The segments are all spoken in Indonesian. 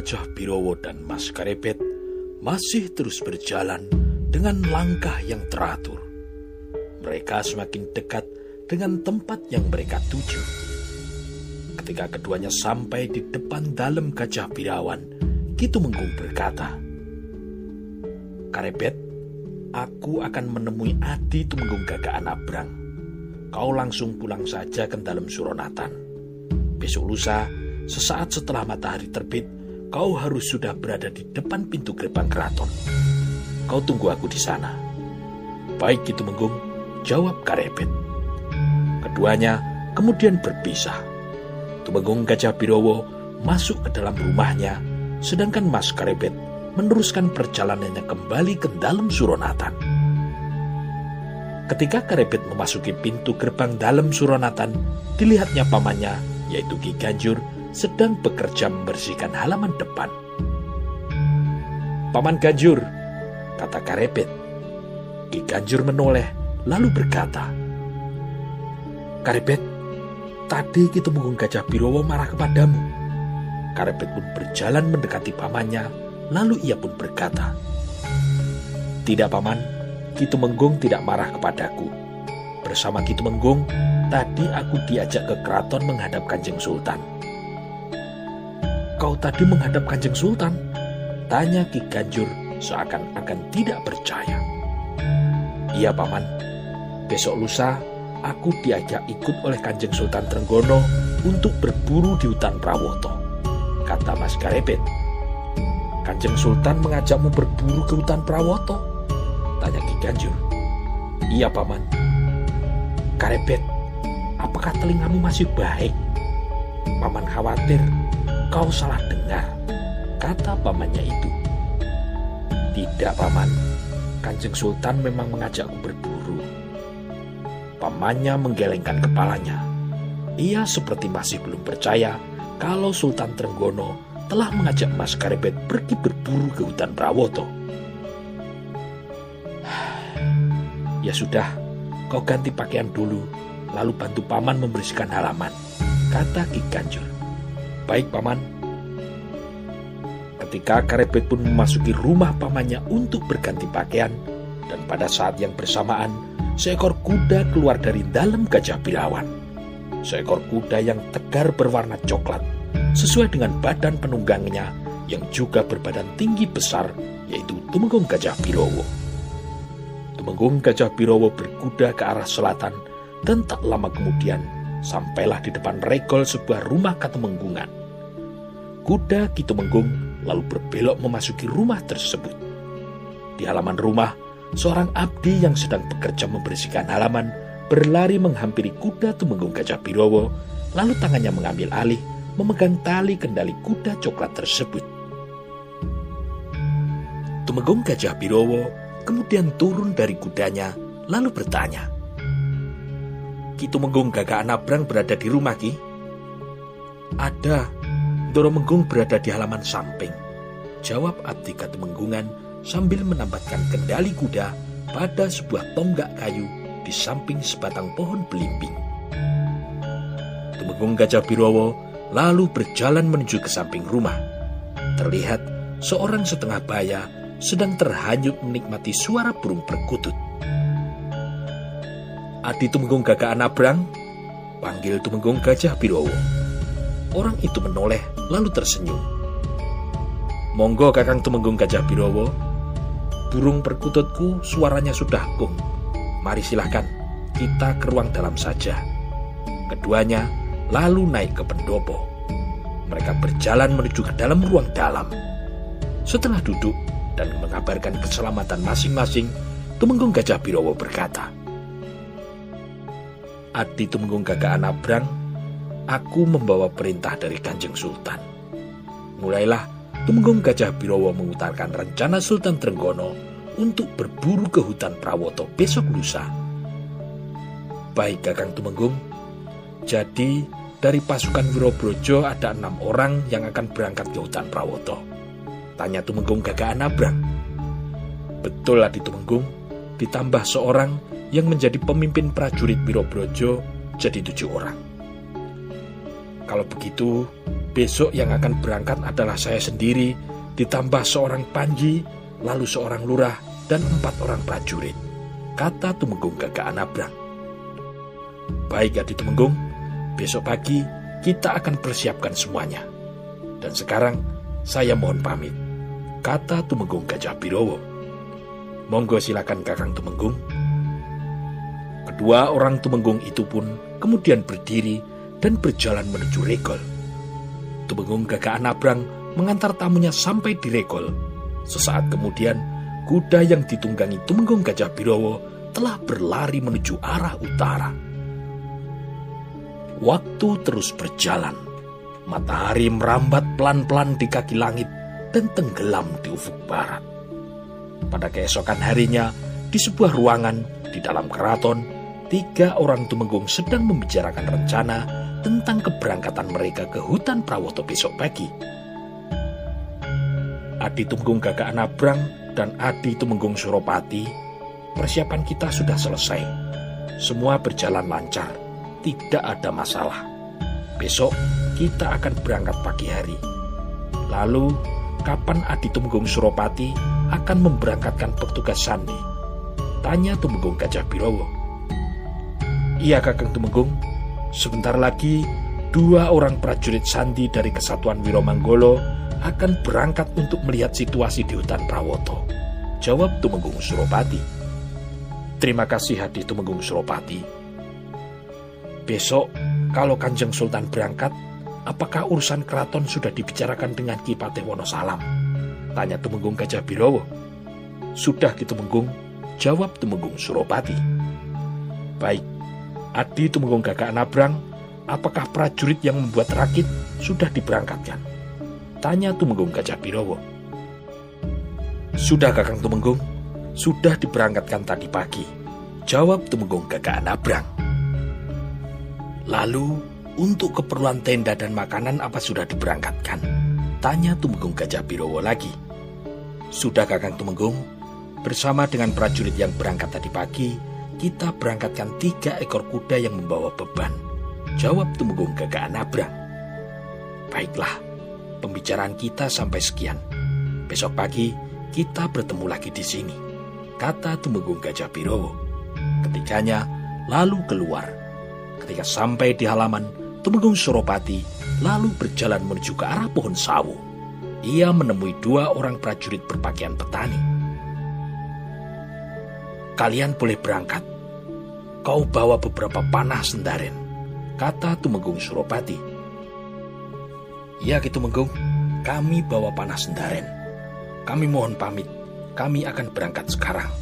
Gajah Birowo dan Mas Karepet masih terus berjalan dengan langkah yang teratur. Mereka semakin dekat dengan tempat yang mereka tuju. Ketika keduanya sampai di depan dalam Gajah Birawan, Kitu Menggung berkata, Karepet, aku akan menemui Adi Tumenggung Gagaan Abrang. Kau langsung pulang saja ke dalam Suronatan. Besok lusa, sesaat setelah matahari terbit, kau harus sudah berada di depan pintu gerbang keraton. Kau tunggu aku di sana. Baik itu menggung, jawab Karepet. Keduanya kemudian berpisah. Tumenggung Gajah Birowo masuk ke dalam rumahnya, sedangkan Mas Karepet meneruskan perjalanannya kembali ke dalam Suronatan. Ketika Karepet memasuki pintu gerbang dalam Suronatan, dilihatnya pamannya, yaitu Ki Ganjur, sedang bekerja membersihkan halaman depan. Paman Ganjur, kata Karepet. Ki Ganjur menoleh, lalu berkata, Karepet, tadi kita menggung Gajah Birowo marah kepadamu. Karepet pun berjalan mendekati pamannya, lalu ia pun berkata, Tidak paman, Kitu Menggung tidak marah kepadaku. Bersama Kitu Menggung, tadi aku diajak ke keraton menghadap Kanjeng Sultan. Kau tadi menghadap Kanjeng Sultan? Tanya Ki Ganjur seakan-akan tidak percaya. Iya paman, besok lusa aku diajak ikut oleh Kanjeng Sultan Trenggono untuk berburu di hutan Prawoto, kata Mas Karepet. Kanjeng Sultan mengajakmu berburu ke hutan Prawoto? Tanya Ki Ganjur. Iya paman. Karepet, apakah telingamu masih baik? Paman khawatir kau salah dengar, kata pamannya itu. Tidak paman, Kanjeng Sultan memang mengajakku berburu. Pamannya menggelengkan kepalanya. Ia seperti masih belum percaya kalau Sultan Trenggono telah mengajak Mas Karepet pergi berburu ke hutan Prawoto. Ya sudah, kau ganti pakaian dulu, lalu bantu paman membersihkan halaman, kata Ki Ganjur. Baik paman. Ketika Karepet pun memasuki rumah pamannya untuk berganti pakaian, dan pada saat yang bersamaan, seekor kuda keluar dari dalam gajah birawan. Seekor kuda yang tegar berwarna coklat, sesuai dengan badan penunggangnya yang juga berbadan tinggi besar, yaitu Tumenggung Gajah Birowo. Tumenggung Gajah Birowo berkuda ke arah selatan dan tak lama kemudian sampailah di depan regol sebuah rumah katemenggungan. Kuda Kitumenggung lalu berbelok memasuki rumah tersebut. Di halaman rumah, seorang abdi yang sedang bekerja membersihkan halaman berlari menghampiri kuda Tumenggung Gajah Birowo, lalu tangannya mengambil alih memegang tali kendali kuda coklat tersebut. Tumenggung Gajah Birowo kemudian turun dari kudanya lalu bertanya, Ki Tumenggung Gagak Anabrang berada di rumah Ki? Ada, Doro Menggung berada di halaman samping. Jawab Abdi Katumenggungan sambil menambatkan kendali kuda pada sebuah tonggak kayu di samping sebatang pohon belimbing. Tumenggung Gajah Birowo lalu berjalan menuju ke samping rumah. Terlihat seorang setengah baya sedang terhanyut menikmati suara burung perkutut. Adi Tumenggung Gagak Anabrang, panggil Tumenggung Gajah Birowo. Orang itu menoleh lalu tersenyum. Monggo Kakang Tumenggung Gajah Birowo, burung perkututku suaranya sudah kung. Mari silahkan, kita ke ruang dalam saja. Keduanya lalu naik ke pendopo. Mereka berjalan menuju ke dalam ruang dalam. Setelah duduk dan mengabarkan keselamatan masing-masing, Tumenggung Gajah Birowo berkata, Adi Tumenggung Gagak Anabrang, aku membawa perintah dari Kanjeng Sultan. Mulailah Tumenggung Gajah Birowo mengutarakan rencana Sultan Trenggono untuk berburu ke hutan Prawoto besok lusa. Baik Kakang Tumenggung, jadi dari pasukan Wirobrojo ada enam orang yang akan berangkat ke hutan Prawoto. Tanya Tumenggung Gagak Anabrang. Betul Adi Tumenggung, ditambah seorang yang menjadi pemimpin prajurit Wirobrojo jadi tujuh orang. Kalau begitu, besok yang akan berangkat adalah saya sendiri, ditambah seorang panji, lalu seorang lurah, dan empat orang prajurit. Kata Tumenggung Gagak Anabrang. Baik Adi Tumenggung, besok pagi kita akan persiapkan semuanya. Dan sekarang saya mohon pamit. Kata Tumenggung Gajah Birowo. Monggo silakan Kakang Tumenggung. Kedua orang Tumenggung itu pun kemudian berdiri dan berjalan menuju Regol. Tumenggung Gagak Anabrang mengantar tamunya sampai di Regol. Sesaat kemudian, kuda yang ditunggangi Tumenggung Gajah Birowo telah berlari menuju arah utara. Waktu terus berjalan. Matahari merambat pelan-pelan di kaki langit dan tenggelam di ufuk barat. Pada keesokan harinya, di sebuah ruangan di dalam keraton, tiga orang tumenggung sedang membicarakan rencana tentang keberangkatan mereka ke hutan Prawoto besok pagi. Adi Tumenggung Gagak Anabrang dan Adi Tumenggung Suropati, persiapan kita sudah selesai. Semua berjalan lancar tidak ada masalah. Besok kita akan berangkat pagi hari. Lalu, kapan Adi Tumenggung Suropati akan memberangkatkan petugas Sandi? Tanya Tumenggung Gajah Birowo. Iya Kakang Tumenggung, sebentar lagi dua orang prajurit Sandi dari Kesatuan Wiromanggolo akan berangkat untuk melihat situasi di hutan Prawoto. Jawab Tumenggung Suropati. Terima kasih Hadi Tumenggung Suropati. Besok, kalau Kanjeng Sultan berangkat, apakah urusan keraton sudah dibicarakan dengan Ki Patih Wonosalam? Tanya Tumenggung Gajah Birowo. Sudah gitu Tumenggung, jawab Tumenggung Suropati. Baik, Adi Tumenggung Gagak Nabrang, apakah prajurit yang membuat rakit sudah diberangkatkan? Tanya Tumenggung Gajah Birowo. Sudah Kakang Tumenggung, sudah diberangkatkan tadi pagi. Jawab Tumenggung Gagak Nabrang. Lalu, untuk keperluan tenda dan makanan apa sudah diberangkatkan? Tanya Tumenggung Gajah Birowo lagi. Sudah Kakang Tumenggung, bersama dengan prajurit yang berangkat tadi pagi, kita berangkatkan tiga ekor kuda yang membawa beban. Jawab Tumenggung Gagak Anabrang. Baiklah, pembicaraan kita sampai sekian. Besok pagi kita bertemu lagi di sini. Kata Tumenggung Gajah Birowo. Ketiganya lalu keluar Ketika sampai di halaman, Tumenggung Suropati lalu berjalan menuju ke arah pohon sawo. Ia menemui dua orang prajurit berpakaian petani. Kalian boleh berangkat. Kau bawa beberapa panah sendaren, kata Tumenggung Suropati. Ya gitu Tumenggung, kami bawa panah sendaren. Kami mohon pamit, kami akan berangkat sekarang,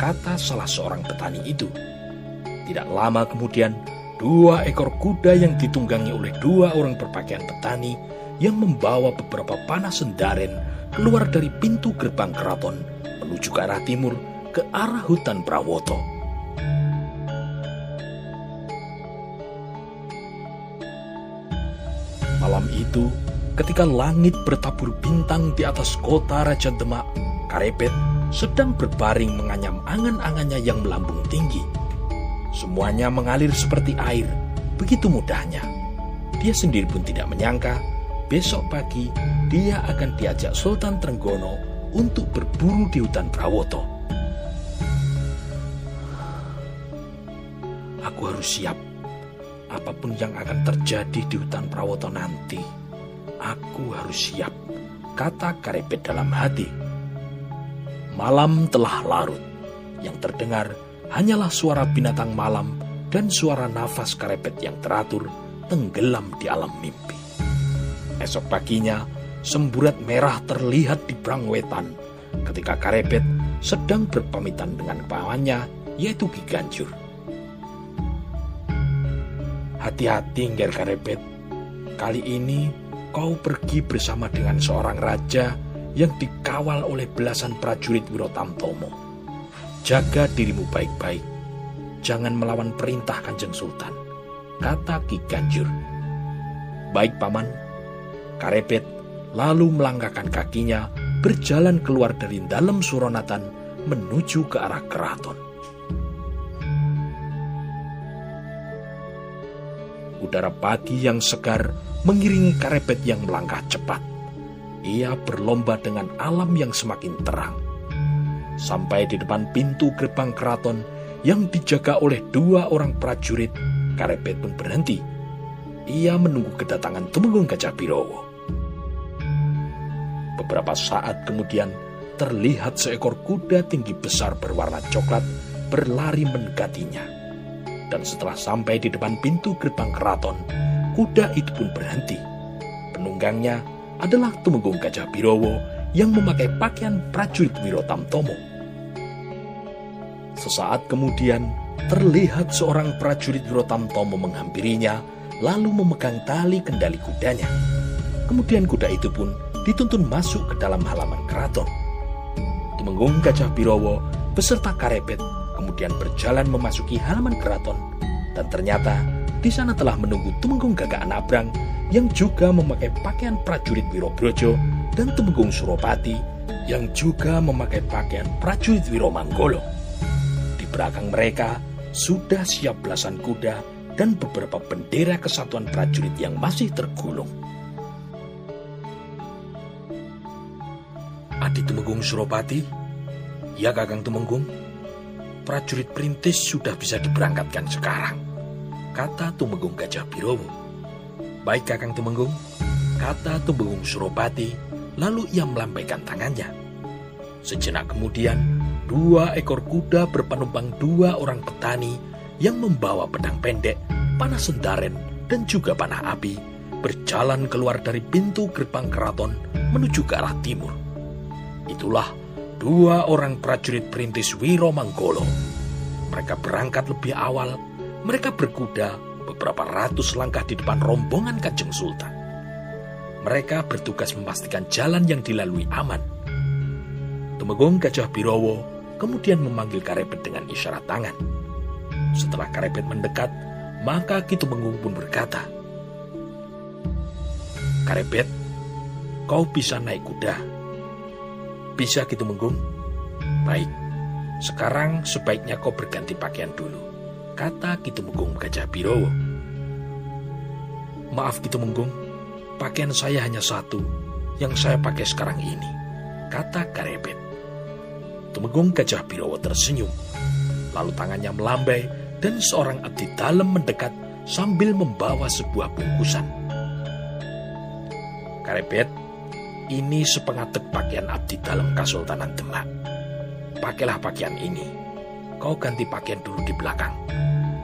kata salah seorang petani itu. Tidak lama kemudian, dua ekor kuda yang ditunggangi oleh dua orang berpakaian petani yang membawa beberapa panah sendaren keluar dari pintu gerbang keraton menuju ke arah timur ke arah hutan Prawoto. Malam itu, ketika langit bertabur bintang di atas kota Raja Demak, Karepet sedang berbaring menganyam angan-angannya yang melambung tinggi Semuanya mengalir seperti air, begitu mudahnya. Dia sendiri pun tidak menyangka besok pagi dia akan diajak Sultan Trenggono untuk berburu di hutan Prawoto. Aku harus siap apa pun yang akan terjadi di hutan Prawoto nanti. Aku harus siap, kata Karepet dalam hati. Malam telah larut, yang terdengar hanyalah suara binatang malam dan suara nafas karepet yang teratur tenggelam di alam mimpi. Esok paginya, semburat merah terlihat di Brangwetan ketika karepet sedang berpamitan dengan pamannya yaitu Ki Ganjur. Hati-hati, Ngger Karepet. Kali ini kau pergi bersama dengan seorang raja yang dikawal oleh belasan prajurit Wirotamtomo Jaga dirimu baik-baik. Jangan melawan perintah Kanjeng Sultan. Kata Ki Ganjur. Baik paman. Karepet lalu melangkahkan kakinya berjalan keluar dari dalam suronatan menuju ke arah keraton. Udara pagi yang segar mengiringi Karebet yang melangkah cepat. Ia berlomba dengan alam yang semakin terang. Sampai di depan pintu gerbang keraton yang dijaga oleh dua orang prajurit, Karebet pun berhenti. Ia menunggu kedatangan Tumenggung Gajah Birowo. Beberapa saat kemudian, terlihat seekor kuda tinggi besar berwarna coklat berlari mendekatinya. Dan setelah sampai di depan pintu gerbang keraton, kuda itu pun berhenti. Penunggangnya adalah Tumenggung Gajah Birowo yang memakai pakaian prajurit Wiro Tamtomo. Sesaat kemudian, terlihat seorang prajurit Wiro Tamtomo menghampirinya, lalu memegang tali kendali kudanya. Kemudian kuda itu pun dituntun masuk ke dalam halaman keraton. Tumenggung Gajah Birowo beserta Karebet kemudian berjalan memasuki halaman keraton dan ternyata di sana telah menunggu Tumenggung Gagak Anabrang yang juga memakai pakaian prajurit Wirobrojo dan Tumenggung Suropati yang juga memakai pakaian prajurit Wiromanggolo. Di belakang mereka sudah siap belasan kuda dan beberapa bendera kesatuan prajurit yang masih tergulung. Adi Tumenggung Suropati? Ya Kakang Tumenggung, prajurit perintis sudah bisa diberangkatkan sekarang, kata Tumenggung Gajah Birowo. Baik Kakang Tumenggung, kata Tumenggung Suropati, lalu ia melambaikan tangannya. Sejenak kemudian, dua ekor kuda berpenumpang dua orang petani yang membawa pedang pendek, panah sendaren, dan juga panah api, berjalan keluar dari pintu gerbang keraton menuju ke arah timur. Itulah dua orang prajurit perintis Wiro Manggolo. Mereka berangkat lebih awal. Mereka berkuda beberapa ratus langkah di depan rombongan Kanjeng Sultan. Mereka bertugas memastikan jalan yang dilalui aman. Tumenggung Gajah Birowo kemudian memanggil Karebet dengan isyarat tangan. Setelah Karebet mendekat, maka Ki Tumenggung pun berkata, Karebet, kau bisa naik kuda bisa gitu menggung? Baik, sekarang sebaiknya kau berganti pakaian dulu, kata Kitu Menggung Gajah Birowo. Maaf Kitu Menggung, pakaian saya hanya satu yang saya pakai sekarang ini, kata Karebet. Tumenggung Gajah Birowo tersenyum, lalu tangannya melambai dan seorang abdi dalam mendekat sambil membawa sebuah bungkusan. Karebet ini sepengatek pakaian abdi dalam Kesultanan Demak. Pakailah pakaian ini. Kau ganti pakaian dulu di belakang.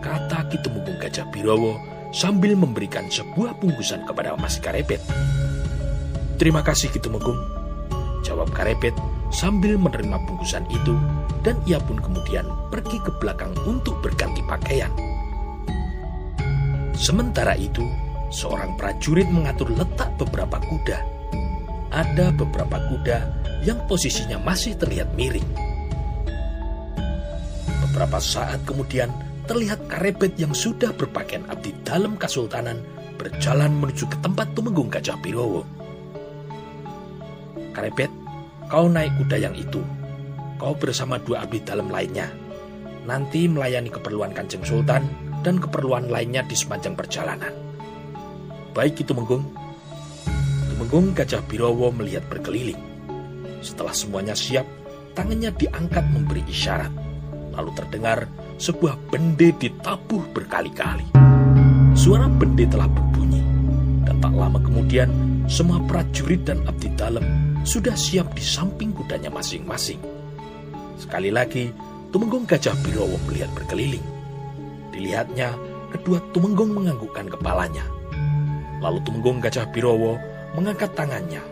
Kata Kitumunggung Gajah Birowo sambil memberikan sebuah bungkusan kepada Mas Karepet. Terima kasih Kitumunggung. Jawab Karepet sambil menerima bungkusan itu dan ia pun kemudian pergi ke belakang untuk berganti pakaian. Sementara itu, seorang prajurit mengatur letak beberapa kuda ada beberapa kuda yang posisinya masih terlihat miring. Beberapa saat kemudian terlihat karebet yang sudah berpakaian abdi dalam kesultanan berjalan menuju ke tempat Tumenggung Gajah Birowo. Karebet, kau naik kuda yang itu. Kau bersama dua abdi dalam lainnya. Nanti melayani keperluan Kanjeng Sultan dan keperluan lainnya di sepanjang perjalanan. Baik itu Menggung, Tumenggung Gajah Birowo melihat berkeliling. Setelah semuanya siap, tangannya diangkat memberi isyarat. Lalu terdengar sebuah bende ditabuh berkali-kali. Suara bende telah berbunyi, dan tak lama kemudian semua prajurit dan abdi dalam sudah siap di samping kudanya masing-masing. Sekali lagi, Tumenggung Gajah Birowo melihat berkeliling. Dilihatnya, kedua Tumenggung menganggukkan kepalanya. Lalu Tumenggung Gajah Birowo mengangkat tangannya.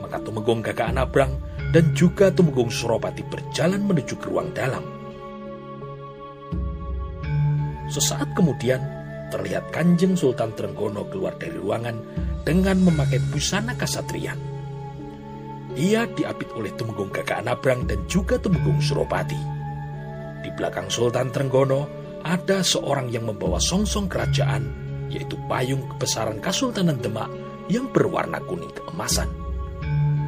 Maka Tumenggung Gagak Anabrang dan juga Tumenggung Suropati berjalan menuju ke ruang dalam. Sesaat kemudian, terlihat Kanjeng Sultan Trenggono keluar dari ruangan dengan memakai busana kasatrian. Ia diapit oleh Tumenggung Gagak Anabrang dan juga Tumenggung Suropati. Di belakang Sultan Trenggono ada seorang yang membawa songsong kerajaan, yaitu payung kebesaran Kasultanan Demak yang berwarna kuning keemasan.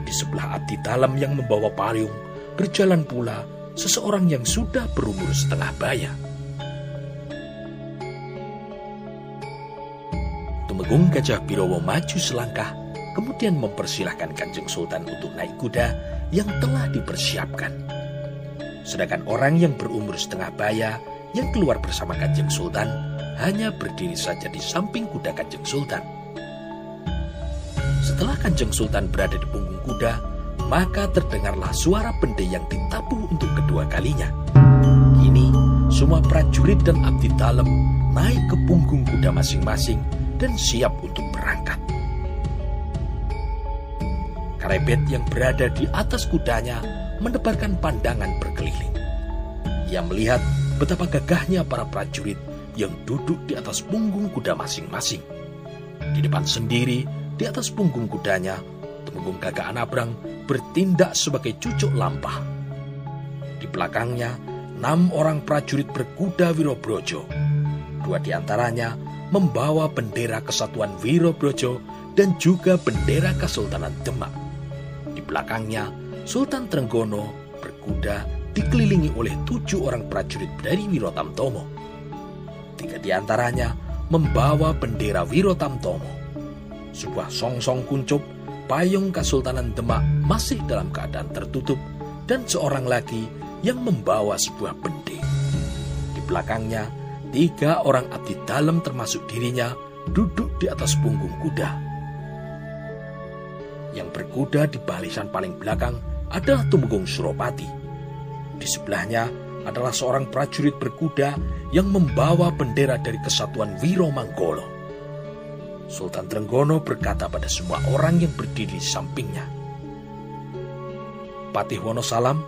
Di sebelah abdi dalam yang membawa payung, berjalan pula seseorang yang sudah berumur setengah baya. Tumenggung Gajah Birowo maju selangkah, kemudian mempersilahkan Kanjeng Sultan untuk naik kuda yang telah dipersiapkan. Sedangkan orang yang berumur setengah baya yang keluar bersama Kanjeng Sultan hanya berdiri saja di samping kuda Kanjeng Sultan. Setelah Kanjeng Sultan berada di punggung kuda, maka terdengarlah suara bende yang ditabuh untuk kedua kalinya. Kini, semua prajurit dan abdi dalam naik ke punggung kuda masing-masing dan siap untuk berangkat. Karebet yang berada di atas kudanya menebarkan pandangan berkeliling. Ia melihat betapa gagahnya para prajurit yang duduk di atas punggung kuda masing-masing. Di depan sendiri, di atas punggung kudanya, Temenggung Gagak Anabrang bertindak sebagai cucuk lampah. Di belakangnya, enam orang prajurit berkuda Wirobrojo. Dua di antaranya membawa bendera kesatuan Wirobrojo dan juga bendera Kesultanan Demak. Di belakangnya, Sultan Trenggono berkuda dikelilingi oleh tujuh orang prajurit dari Wirotamtomo. Tiga di antaranya membawa bendera Wirotamtomo. Sebuah song-song kuncup payung Kesultanan Demak masih dalam keadaan tertutup dan seorang lagi yang membawa sebuah bende. Di belakangnya, Tiga orang abdi dalam termasuk dirinya duduk di atas punggung kuda. Yang berkuda di barisan paling belakang adalah Tumenggung Suropati. Di sebelahnya adalah seorang prajurit berkuda yang membawa bendera dari kesatuan Wiro Manggolo. Sultan Trenggono berkata pada semua orang yang berdiri di sampingnya, Patih Wonosalam,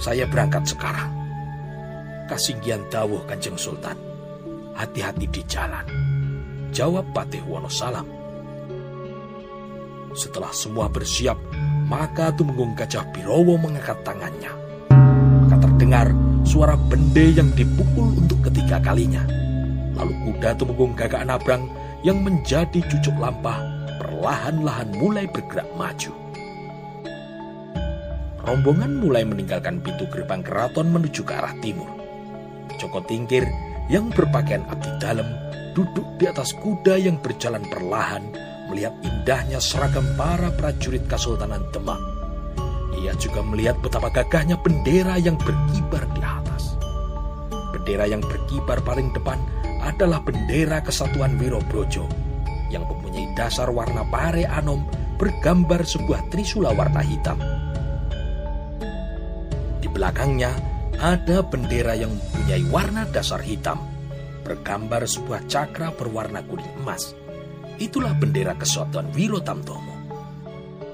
saya berangkat sekarang. Kasinggian dawuh kanjeng Sultan hati-hati di jalan. Jawab Patih Wonosalam. Setelah semua bersiap, maka Tumenggung Gajah Birowo mengangkat tangannya. Maka terdengar suara bende yang dipukul untuk ketiga kalinya. Lalu kuda Tumenggung Gagak Nabrang yang menjadi cucuk lampah perlahan-lahan mulai bergerak maju. Rombongan mulai meninggalkan pintu gerbang keraton menuju ke arah timur. Joko Tingkir yang berpakaian abdi dalam duduk di atas kuda yang berjalan perlahan melihat indahnya seragam para prajurit Kesultanan Demak. Ia juga melihat betapa gagahnya bendera yang berkibar di atas. Bendera yang berkibar paling depan adalah bendera Kesatuan Wirobrojo yang mempunyai dasar warna pare anom bergambar sebuah trisula warna hitam. Di belakangnya ada bendera yang mempunyai warna dasar hitam, bergambar sebuah cakra berwarna kuning emas. Itulah bendera kesatuan Wiro Tamtomo.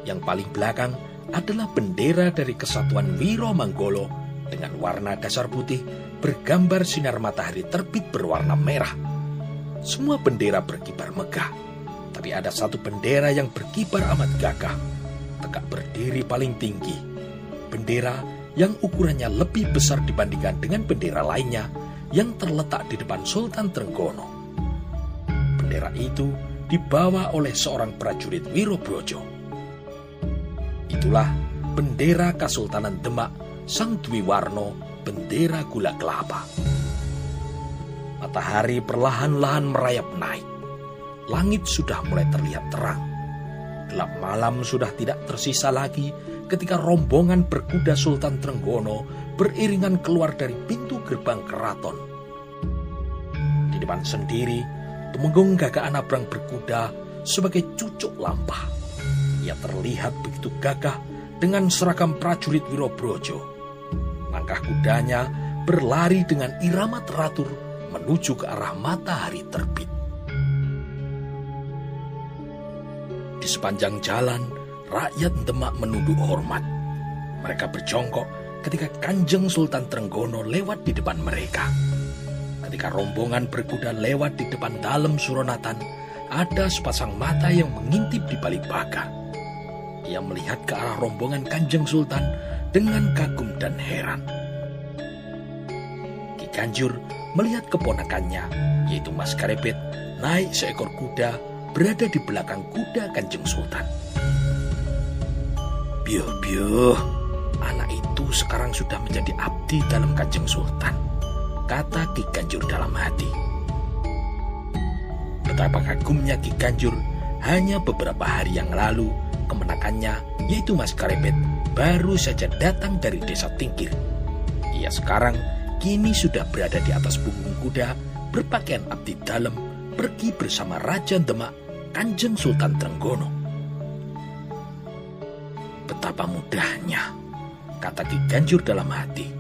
Yang paling belakang adalah bendera dari kesatuan Wiro Manggolo dengan warna dasar putih bergambar sinar matahari terbit berwarna merah. Semua bendera berkibar megah, tapi ada satu bendera yang berkibar amat gagah, tegak berdiri paling tinggi. Bendera yang ukurannya lebih besar dibandingkan dengan bendera lainnya yang terletak di depan Sultan Trenggono. Bendera itu dibawa oleh seorang prajurit Wirobrojo. Itulah bendera Kesultanan Demak Sang Dwi Warno, bendera gula kelapa. Matahari perlahan-lahan merayap naik. Langit sudah mulai terlihat terang. Gelap malam sudah tidak tersisa lagi ketika rombongan berkuda Sultan Trenggono beriringan keluar dari pintu gerbang keraton. Di depan sendiri, Tumenggung Gagak Anabrang berkuda sebagai cucuk lampah. Ia terlihat begitu gagah dengan seragam prajurit Wirobrojo. Langkah kudanya berlari dengan irama teratur menuju ke arah matahari terbit. Di sepanjang jalan, rakyat Demak menunduk hormat. Mereka berjongkok ketika Kanjeng Sultan Trenggono lewat di depan mereka. Ketika rombongan berkuda lewat di depan dalam Suronatan, ada sepasang mata yang mengintip di balik pagar. Ia melihat ke arah rombongan Kanjeng Sultan dengan kagum dan heran. Ki Kanjur melihat keponakannya, yaitu Mas Karepet, naik seekor kuda berada di belakang kuda Kanjeng Sultan. Biuh, biuh, anak itu sekarang sudah menjadi abdi dalam kanjeng sultan, kata Ki Ganjur dalam hati. betapa kagumnya Ki Kanjur hanya beberapa hari yang lalu kemenakannya yaitu Mas Karepet baru saja datang dari desa Tingkir. Ia sekarang kini sudah berada di atas punggung kuda berpakaian abdi dalam pergi bersama Raja Demak Kanjeng Sultan Trenggono. Betapa mudahnya, kata Ki Ganjur dalam hati.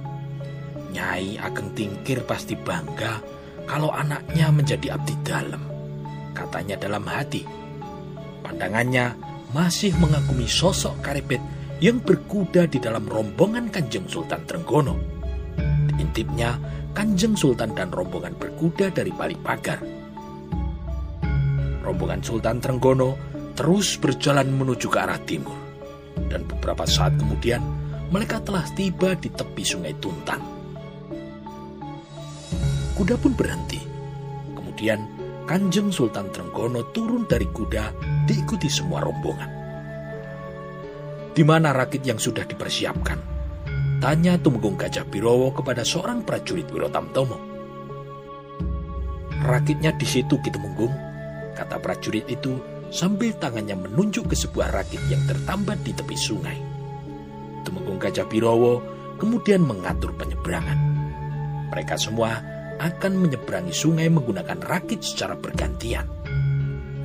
Nyai Ageng Tingkir pasti bangga kalau anaknya menjadi abdi dalam, katanya dalam hati. Pandangannya masih mengagumi sosok karepet yang berkuda di dalam rombongan Kanjeng Sultan Trenggono. Diintipnya, Kanjeng Sultan dan rombongan berkuda dari balik pagar. Rombongan Sultan Trenggono terus berjalan menuju ke arah timur. Dan beberapa saat kemudian, mereka telah tiba di tepi sungai Tuntang. Kuda pun berhenti. Kemudian, Kanjeng Sultan Trenggono turun dari kuda diikuti semua rombongan. Di mana rakit yang sudah dipersiapkan? Tanya Tumenggung Gajah Birowo kepada seorang prajurit Wirotamtomo. Rakitnya di situ Ki Tumenggung, kata prajurit itu sambil tangannya menunjuk ke sebuah rakit yang tertambat di tepi sungai. Tumenggung Gajah Birowo kemudian mengatur penyeberangan. Mereka semua akan menyeberangi sungai menggunakan rakit secara bergantian.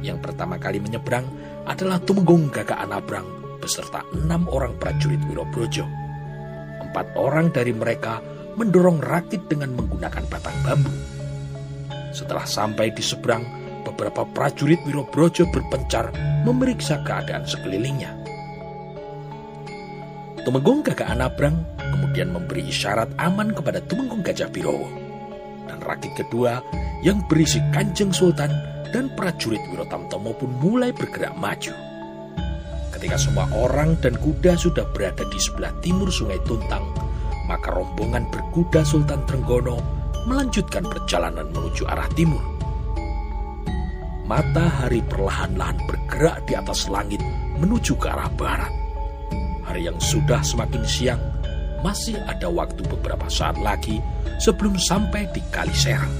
Yang pertama kali menyeberang adalah Tumenggung Gagak Anabrang beserta enam orang prajurit Wirobrojo. Empat orang dari mereka mendorong rakit dengan menggunakan batang bambu. Setelah sampai di seberang, beberapa prajurit Wirobrojo berpencar memeriksa keadaan sekelilingnya. Tumenggung Gagak Anabrang kemudian memberi isyarat aman kepada Tumenggung Gajah Birowo. Dan rakit kedua yang berisi Kanjeng Sultan dan prajurit Wirotamtomo pun mulai bergerak maju. Ketika semua orang dan kuda sudah berada di sebelah timur sungai Tuntang, maka rombongan berkuda Sultan Trenggono melanjutkan perjalanan menuju arah timur. Matahari perlahan-lahan bergerak di atas langit menuju ke arah barat. Hari yang sudah semakin siang, masih ada waktu beberapa saat lagi sebelum sampai di Kali Serang.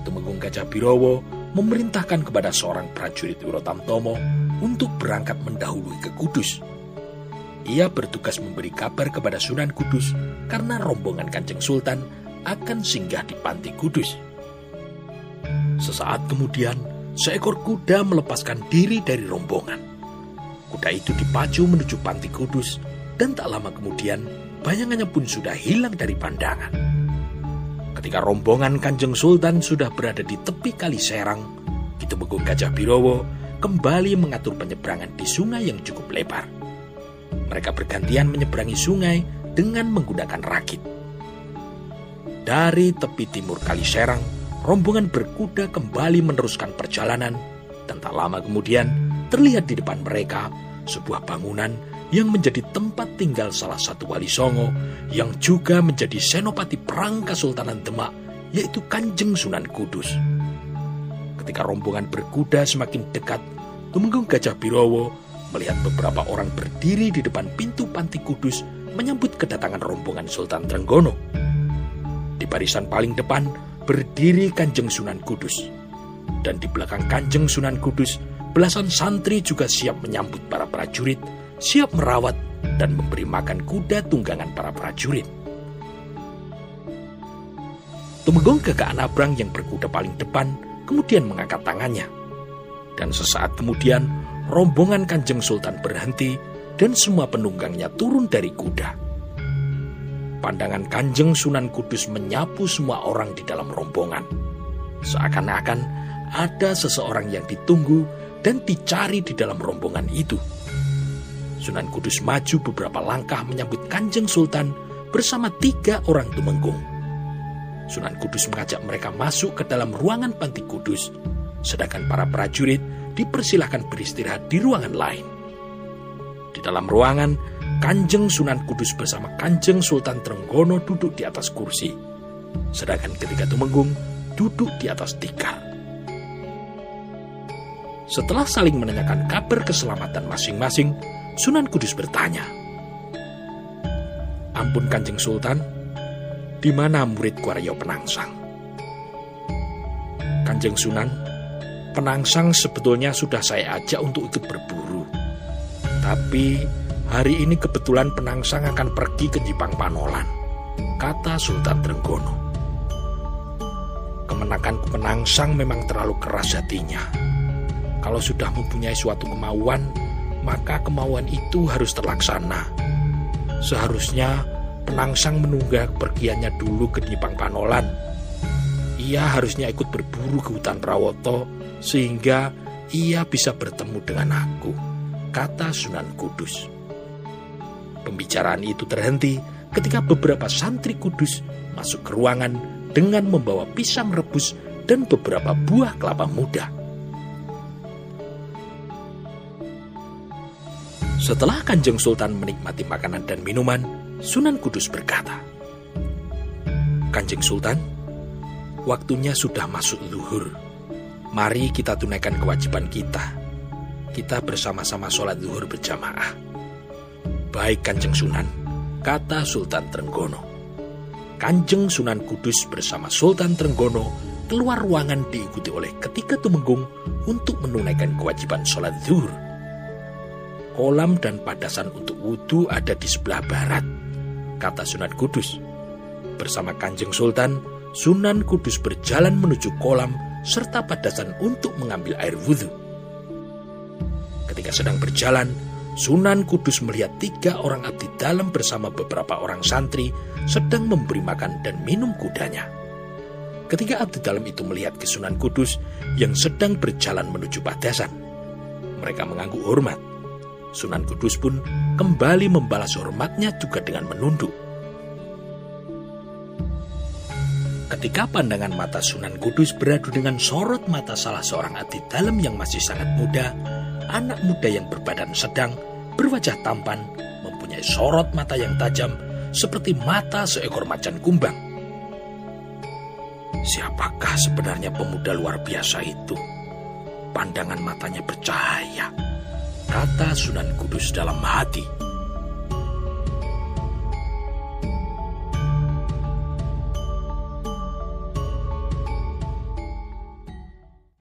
Tumenggung Gajah Birowo memerintahkan kepada seorang prajurit Wirotamtomo untuk berangkat mendahului ke Kudus. Ia bertugas memberi kabar kepada Sunan Kudus karena rombongan Kanjeng Sultan akan singgah di Panti Kudus. Sesaat kemudian, seekor kuda melepaskan diri dari rombongan. Kuda itu dipacu menuju panti kudus, dan tak lama kemudian bayangannya pun sudah hilang dari pandangan. Ketika rombongan Kanjeng Sultan sudah berada di tepi kali Serang, Kitumenggung Gajah Birowo kembali mengatur penyeberangan di sungai yang cukup lebar. Mereka bergantian menyeberangi sungai dengan menggunakan rakit. Dari tepi timur Kali Serang, rombongan berkuda kembali meneruskan perjalanan, dan tak lama kemudian terlihat di depan mereka sebuah bangunan yang menjadi tempat tinggal salah satu wali songo yang juga menjadi senopati perang Kesultanan Demak yaitu Kanjeng Sunan Kudus. Ketika rombongan berkuda semakin dekat, Tumenggung Gajah Birowo melihat beberapa orang berdiri di depan pintu Panti Kudus menyambut kedatangan rombongan Sultan Trenggono. Di barisan paling depan berdiri Kanjeng Sunan Kudus. Dan di belakang Kanjeng Sunan Kudus Belasan santri juga siap menyambut para prajurit, siap merawat dan memberi makan kuda tunggangan para prajurit. Tumenggung Gagak Anabrang yang berkuda paling depan kemudian mengangkat tangannya. Dan sesaat kemudian rombongan Kanjeng Sultan berhenti dan semua penunggangnya turun dari kuda. Pandangan Kanjeng Sunan Kudus menyapu semua orang di dalam rombongan. Seakan-akan ada seseorang yang ditunggu dan dicari di dalam rombongan itu. Sunan Kudus maju beberapa langkah menyambut Kanjeng Sultan bersama tiga orang tumenggung. Sunan Kudus mengajak mereka masuk ke dalam ruangan Panti Kudus, sedangkan para prajurit dipersilahkan beristirahat di ruangan lain. Di dalam ruangan, Kanjeng Sunan Kudus bersama Kanjeng Sultan Trenggono duduk di atas kursi, sedangkan ketiga tumenggung duduk di atas tikar. Setelah saling menanyakan kabar keselamatan masing-masing, Sunan Kudus bertanya, Ampun Kanjeng Sultan, di mana murid Kuaryo Penangsang? Kanjeng Sunan, Penangsang sebetulnya sudah saya ajak untuk ikut berburu. Tapi hari ini kebetulan penangsang akan pergi ke Jipang Panolan, kata Sultan Trenggono. Kemenakan penangsang memang terlalu keras hatinya. Kalau sudah mempunyai suatu kemauan, maka kemauan itu harus terlaksana. Seharusnya penangsang menunggak pergiannya dulu ke Jipang Panolan. Ia harusnya ikut berburu ke hutan Rawoto sehingga ia bisa bertemu dengan aku, kata Sunan Kudus. Pembicaraan itu terhenti ketika beberapa santri kudus masuk ke ruangan dengan membawa pisang rebus dan beberapa buah kelapa muda. Setelah Kanjeng Sultan menikmati makanan dan minuman, Sunan Kudus berkata, Kanjeng Sultan, waktunya sudah masuk luhur. Mari kita tunaikan kewajiban kita. Kita bersama-sama sholat zuhur berjamaah. Baik Kanjeng Sunan, kata Sultan Trenggono. Kanjeng Sunan Kudus bersama Sultan Trenggono keluar ruangan diikuti oleh ketiga tumenggung untuk menunaikan kewajiban sholat zuhur. Kolam dan padasan untuk wudhu ada di sebelah barat, kata Sunan Kudus. Bersama Kanjeng Sultan, Sunan Kudus berjalan menuju kolam serta padasan untuk mengambil air wudhu. Ketika sedang berjalan, Sunan Kudus melihat tiga orang abdi dalam bersama beberapa orang santri sedang memberi makan dan minum kudanya. Ketika abdi dalam itu melihat ke Sunan Kudus yang sedang berjalan menuju padasan, mereka mengangguk hormat. Sunan Kudus pun kembali membalas hormatnya juga dengan menunduk. Ketika pandangan mata Sunan Kudus beradu dengan sorot mata salah seorang abdi dalam yang masih sangat muda, anak muda yang berbadan sedang, berwajah tampan, mempunyai sorot mata yang tajam seperti mata seekor macan kumbang. Siapakah sebenarnya pemuda luar biasa itu? Pandangan matanya bercahaya, kata Sunan Kudus dalam hati.